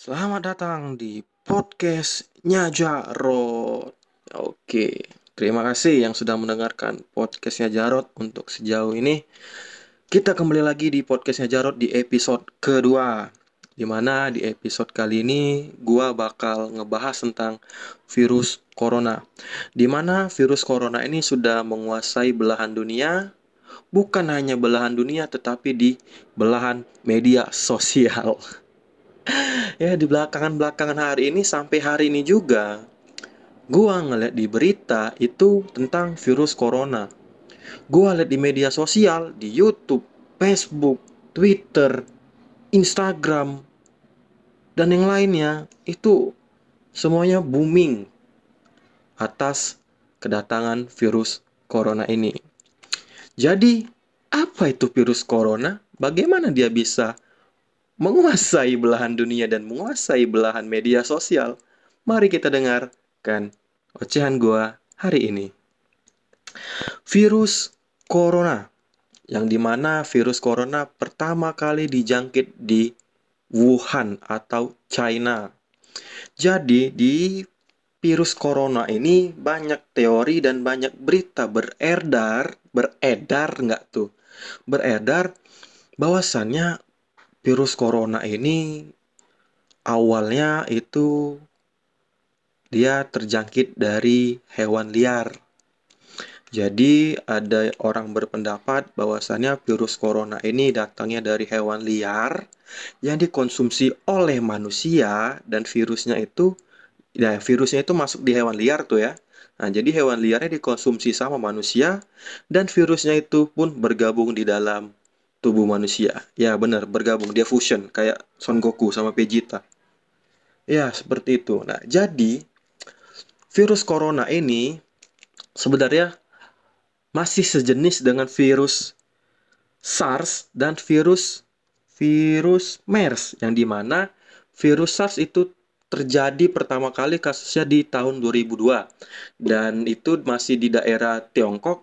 Selamat datang di podcastnya Jarot. Oke, terima kasih yang sudah mendengarkan podcastnya Jarot untuk sejauh ini. Kita kembali lagi di podcastnya Jarot di episode kedua. Di mana di episode kali ini gua bakal ngebahas tentang virus corona. Di mana virus corona ini sudah menguasai belahan dunia, bukan hanya belahan dunia tetapi di belahan media sosial ya di belakangan-belakangan hari ini sampai hari ini juga gua ngeliat di berita itu tentang virus corona. Gua lihat di media sosial, di YouTube, Facebook, Twitter, Instagram, dan yang lainnya itu semuanya booming atas kedatangan virus corona ini. Jadi, apa itu virus corona? Bagaimana dia bisa menguasai belahan dunia dan menguasai belahan media sosial, mari kita dengarkan ocehan gua hari ini. Virus corona yang di mana virus corona pertama kali dijangkit di Wuhan atau China. Jadi di virus corona ini banyak teori dan banyak berita beredar, beredar nggak tuh? Beredar bahwasannya virus corona ini awalnya itu dia terjangkit dari hewan liar. Jadi ada orang berpendapat bahwasannya virus corona ini datangnya dari hewan liar yang dikonsumsi oleh manusia dan virusnya itu ya virusnya itu masuk di hewan liar tuh ya. Nah, jadi hewan liarnya dikonsumsi sama manusia dan virusnya itu pun bergabung di dalam tubuh manusia. Ya benar, bergabung dia fusion kayak Son Goku sama Vegeta. Ya, seperti itu. Nah, jadi virus corona ini sebenarnya masih sejenis dengan virus SARS dan virus virus MERS yang di mana virus SARS itu terjadi pertama kali kasusnya di tahun 2002 dan itu masih di daerah Tiongkok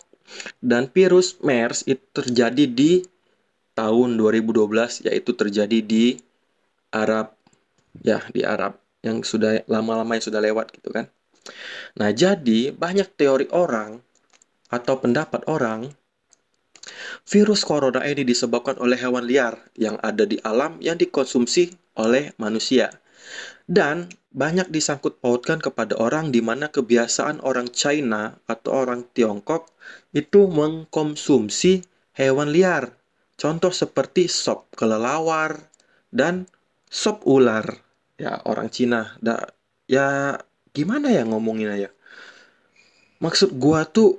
dan virus MERS itu terjadi di tahun 2012 yaitu terjadi di Arab ya di Arab yang sudah lama-lama yang sudah lewat gitu kan. Nah, jadi banyak teori orang atau pendapat orang virus corona ini disebabkan oleh hewan liar yang ada di alam yang dikonsumsi oleh manusia. Dan banyak disangkut pautkan kepada orang di mana kebiasaan orang China atau orang Tiongkok itu mengkonsumsi hewan liar Contoh seperti sop kelelawar dan sop ular. Ya, orang Cina. Da, ya gimana ya ngomongin ya? Maksud gua tuh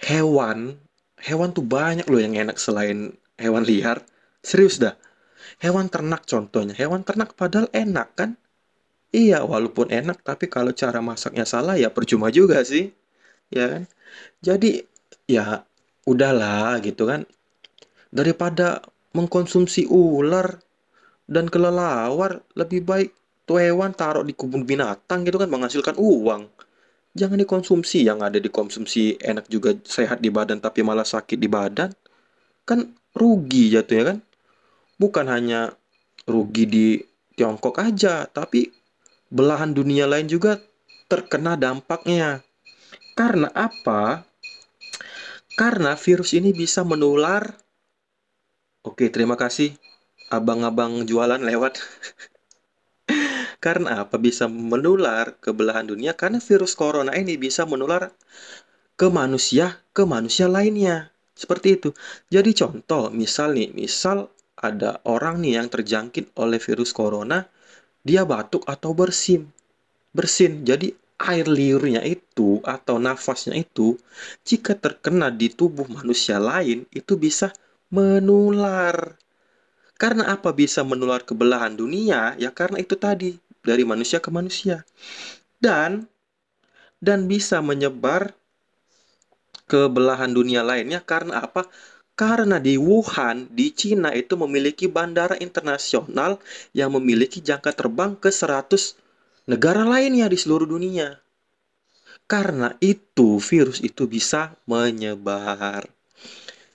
hewan, hewan tuh banyak loh yang enak selain hewan liar. Serius dah. Hewan ternak contohnya. Hewan ternak padahal enak kan? Iya, walaupun enak, tapi kalau cara masaknya salah ya percuma juga sih. Ya kan? Jadi ya udahlah gitu kan daripada mengkonsumsi ular dan kelelawar lebih baik tuh hewan taruh di kebun binatang gitu kan menghasilkan uang. Jangan dikonsumsi yang ada dikonsumsi enak juga sehat di badan tapi malah sakit di badan kan rugi jatuhnya kan. Bukan hanya rugi di Tiongkok aja tapi belahan dunia lain juga terkena dampaknya. Karena apa? Karena virus ini bisa menular Oke, terima kasih abang-abang jualan lewat. Karena apa bisa menular ke belahan dunia? Karena virus corona ini bisa menular ke manusia, ke manusia lainnya. Seperti itu. Jadi contoh, misal nih, misal ada orang nih yang terjangkit oleh virus corona, dia batuk atau bersin. Bersin. Jadi air liurnya itu atau nafasnya itu jika terkena di tubuh manusia lain itu bisa menular. Karena apa bisa menular ke belahan dunia? Ya karena itu tadi, dari manusia ke manusia. Dan dan bisa menyebar ke belahan dunia lainnya karena apa? Karena di Wuhan, di Cina itu memiliki bandara internasional yang memiliki jangka terbang ke 100 negara lainnya di seluruh dunia. Karena itu virus itu bisa menyebar.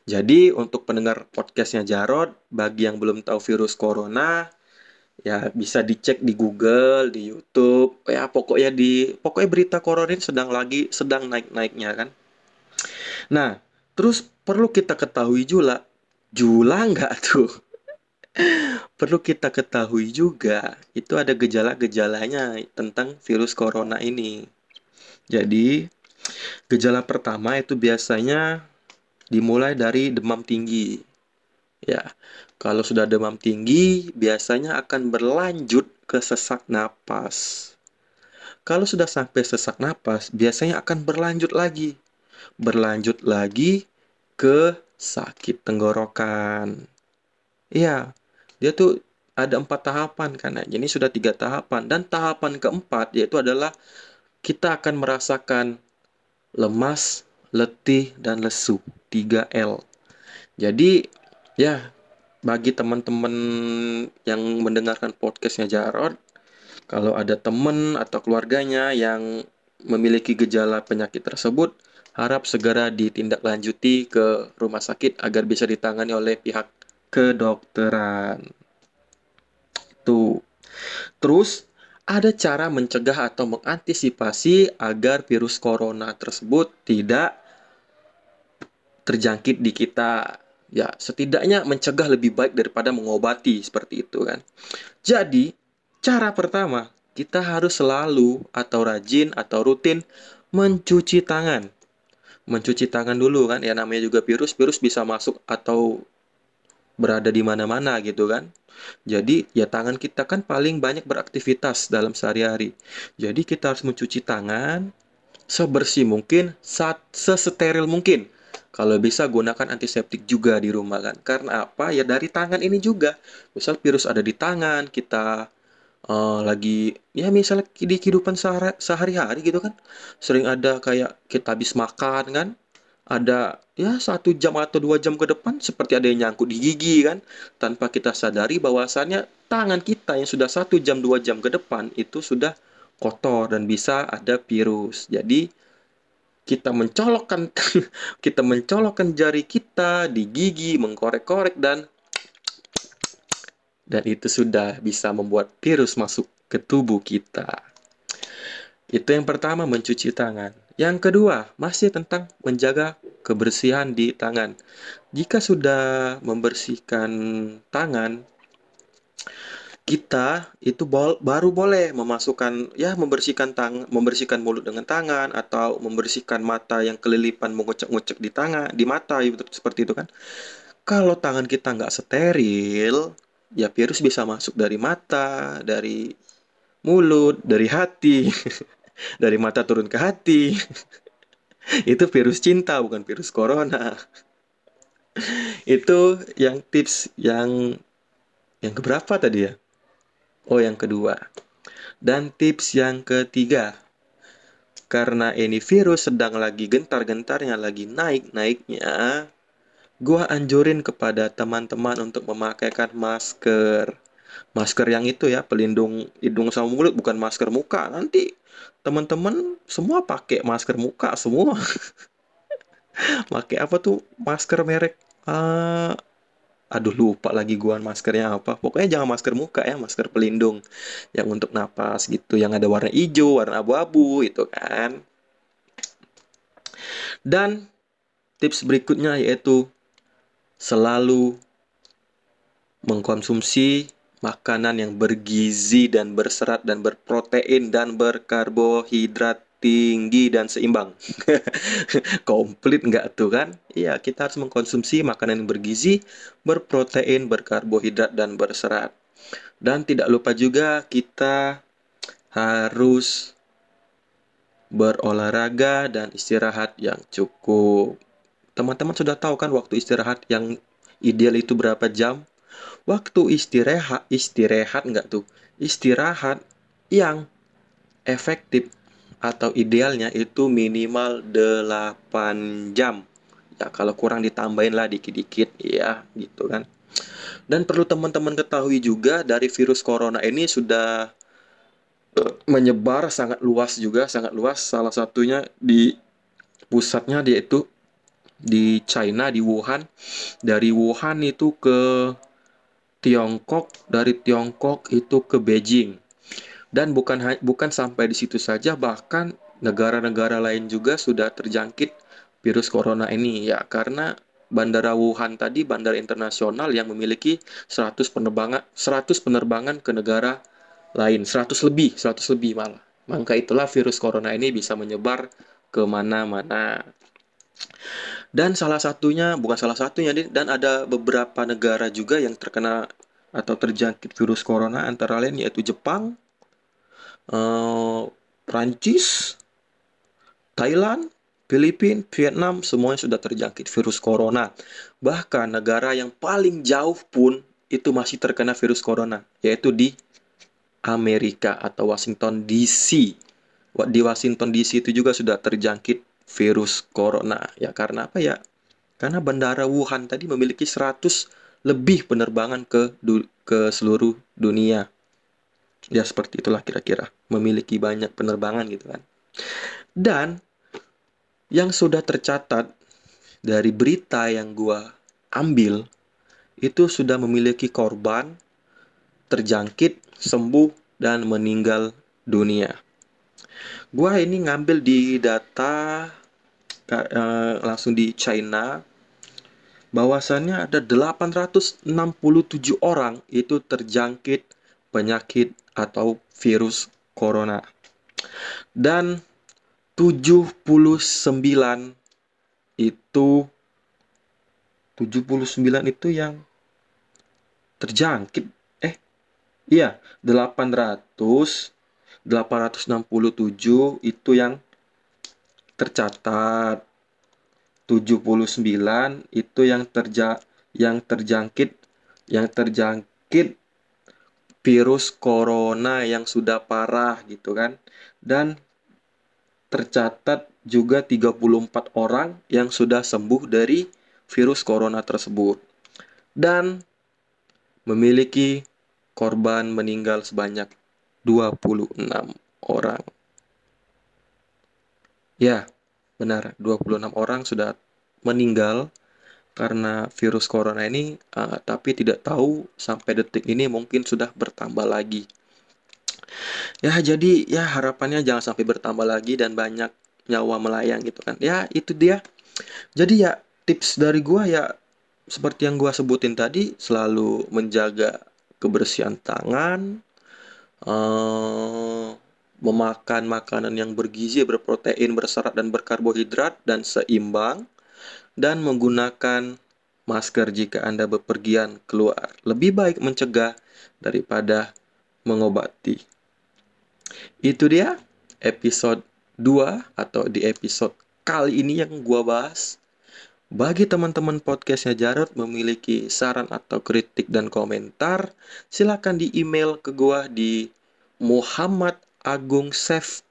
Jadi untuk pendengar podcastnya Jarod, bagi yang belum tahu virus corona, Ya, bisa dicek di Google, di YouTube. Ya, pokoknya di pokoknya berita corona ini sedang lagi sedang naik-naiknya kan. Nah, terus perlu kita ketahui juga, jula nggak tuh? Perlu kita ketahui juga, itu ada gejala-gejalanya tentang virus corona ini. Jadi, gejala pertama itu biasanya dimulai dari demam tinggi. Ya, kalau sudah demam tinggi, biasanya akan berlanjut ke sesak napas. Kalau sudah sampai sesak napas, biasanya akan berlanjut lagi. Berlanjut lagi ke sakit tenggorokan. Iya, dia tuh ada empat tahapan karena jadi sudah tiga tahapan dan tahapan keempat yaitu adalah kita akan merasakan lemas, letih, dan lesu. 3L. Jadi ya bagi teman-teman yang mendengarkan podcastnya Jarod, kalau ada teman atau keluarganya yang memiliki gejala penyakit tersebut, harap segera ditindaklanjuti ke rumah sakit agar bisa ditangani oleh pihak kedokteran. Itu. Terus ada cara mencegah atau mengantisipasi agar virus corona tersebut tidak terjangkit di kita. Ya, setidaknya mencegah lebih baik daripada mengobati seperti itu kan. Jadi, cara pertama, kita harus selalu atau rajin atau rutin mencuci tangan. Mencuci tangan dulu kan, ya namanya juga virus, virus bisa masuk atau berada di mana-mana gitu kan. Jadi ya tangan kita kan paling banyak beraktivitas dalam sehari-hari. Jadi kita harus mencuci tangan sebersih mungkin, saat sesteril mungkin. Kalau bisa gunakan antiseptik juga di rumah kan. Karena apa? Ya dari tangan ini juga. Misal virus ada di tangan, kita uh, lagi ya misalnya di kehidupan sehari-hari gitu kan. Sering ada kayak kita habis makan kan. Ada ya satu jam atau dua jam ke depan seperti ada yang nyangkut di gigi kan. Tanpa kita sadari bahwasannya tangan kita yang sudah satu jam dua jam ke depan itu sudah kotor dan bisa ada virus. Jadi kita mencolokkan kita mencolokkan jari kita di gigi, mengkorek-korek dan dan itu sudah bisa membuat virus masuk ke tubuh kita. Itu yang pertama mencuci tangan. Yang kedua, masih tentang menjaga kebersihan di tangan. Jika sudah membersihkan tangan, kita itu bol baru boleh memasukkan ya membersihkan tang membersihkan mulut dengan tangan atau membersihkan mata yang kelilipan mengucek-ngucek di tangan di mata gitu, seperti itu kan. Kalau tangan kita nggak steril ya virus bisa masuk dari mata dari mulut dari hati dari mata turun ke hati. Itu virus cinta bukan virus corona. Itu yang tips yang yang keberapa tadi ya Oh, yang kedua. Dan tips yang ketiga, karena ini virus sedang lagi gentar-gentarnya, lagi naik-naiknya, gua anjurin kepada teman-teman untuk memakaikan masker. Masker yang itu ya, pelindung hidung sama mulut, bukan masker muka. Nanti teman-teman semua pakai masker muka semua. pakai apa tuh masker merek uh, aduh lupa lagi gua maskernya apa. Pokoknya jangan masker muka ya masker pelindung. Yang untuk napas gitu yang ada warna hijau warna abu-abu itu kan. Dan tips berikutnya yaitu selalu mengkonsumsi makanan yang bergizi dan berserat dan berprotein dan berkarbohidrat tinggi dan seimbang. Komplit nggak tuh kan? Iya, kita harus mengkonsumsi makanan yang bergizi, berprotein, berkarbohidrat, dan berserat. Dan tidak lupa juga kita harus berolahraga dan istirahat yang cukup. Teman-teman sudah tahu kan waktu istirahat yang ideal itu berapa jam? Waktu istirahat, istirahat nggak tuh? Istirahat yang efektif atau idealnya itu minimal 8 jam. Ya kalau kurang ditambahin lah dikit-dikit ya gitu kan. Dan perlu teman-teman ketahui juga dari virus corona ini sudah uh, menyebar sangat luas juga, sangat luas. Salah satunya di pusatnya dia itu di China di Wuhan. Dari Wuhan itu ke Tiongkok, dari Tiongkok itu ke Beijing. Dan bukan bukan sampai di situ saja, bahkan negara-negara lain juga sudah terjangkit virus corona ini ya. Karena Bandara Wuhan tadi bandara internasional yang memiliki 100 penerbangan 100 penerbangan ke negara lain. 100 lebih 100 lebih malah. Maka itulah virus corona ini bisa menyebar ke mana-mana dan salah satunya bukan salah satunya dan ada beberapa negara juga yang terkena atau terjangkit virus corona antara lain yaitu Jepang, uh, Prancis, Thailand, Filipina, Vietnam semuanya sudah terjangkit virus corona. Bahkan negara yang paling jauh pun itu masih terkena virus corona, yaitu di Amerika atau Washington DC. Di Washington DC itu juga sudah terjangkit virus corona. Ya karena apa ya? Karena bandara Wuhan tadi memiliki 100 lebih penerbangan ke ke seluruh dunia. Ya seperti itulah kira-kira, memiliki banyak penerbangan gitu kan. Dan yang sudah tercatat dari berita yang gua ambil itu sudah memiliki korban terjangkit, sembuh dan meninggal dunia. Gua ini ngambil di data uh, langsung di China bahwasannya ada 867 orang itu terjangkit penyakit atau virus corona. Dan 79 itu 79 itu yang terjangkit eh iya 800 867 itu yang tercatat 79 itu yang terja yang terjangkit yang terjangkit virus corona yang sudah parah gitu kan. Dan tercatat juga 34 orang yang sudah sembuh dari virus corona tersebut. Dan memiliki korban meninggal sebanyak 26 orang. Ya, benar, 26 orang sudah meninggal karena virus corona ini, uh, tapi tidak tahu sampai detik ini mungkin sudah bertambah lagi. Ya jadi ya harapannya jangan sampai bertambah lagi dan banyak nyawa melayang gitu kan. Ya itu dia. Jadi ya tips dari gua ya seperti yang gua sebutin tadi selalu menjaga kebersihan tangan, uh, memakan makanan yang bergizi, berprotein, berserat dan berkarbohidrat dan seimbang dan menggunakan masker jika Anda bepergian keluar. Lebih baik mencegah daripada mengobati. Itu dia episode 2 atau di episode kali ini yang gua bahas. Bagi teman-teman podcastnya Jarot memiliki saran atau kritik dan komentar, silakan di email ke gua di Muhammad Agung 99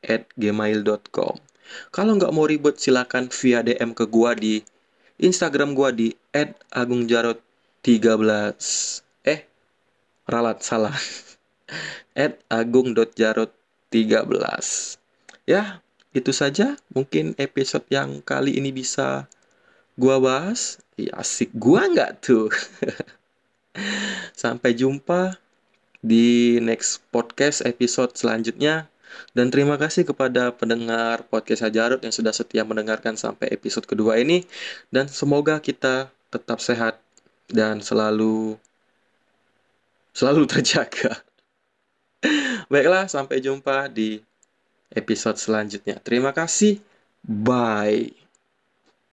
at gmail.com Kalau nggak mau ribet silakan via DM ke gua di Instagram gua di @agungjarot13. Eh, ralat salah. at agung.jarot13. Ya, itu saja mungkin episode yang kali ini bisa gua bahas. Ya, asik gua nggak tuh. Sampai jumpa di next podcast episode selanjutnya. Dan terima kasih kepada pendengar podcast Hajarut yang sudah setia mendengarkan sampai episode kedua ini. Dan semoga kita tetap sehat dan selalu selalu terjaga. Baiklah, sampai jumpa di episode selanjutnya. Terima kasih. Bye.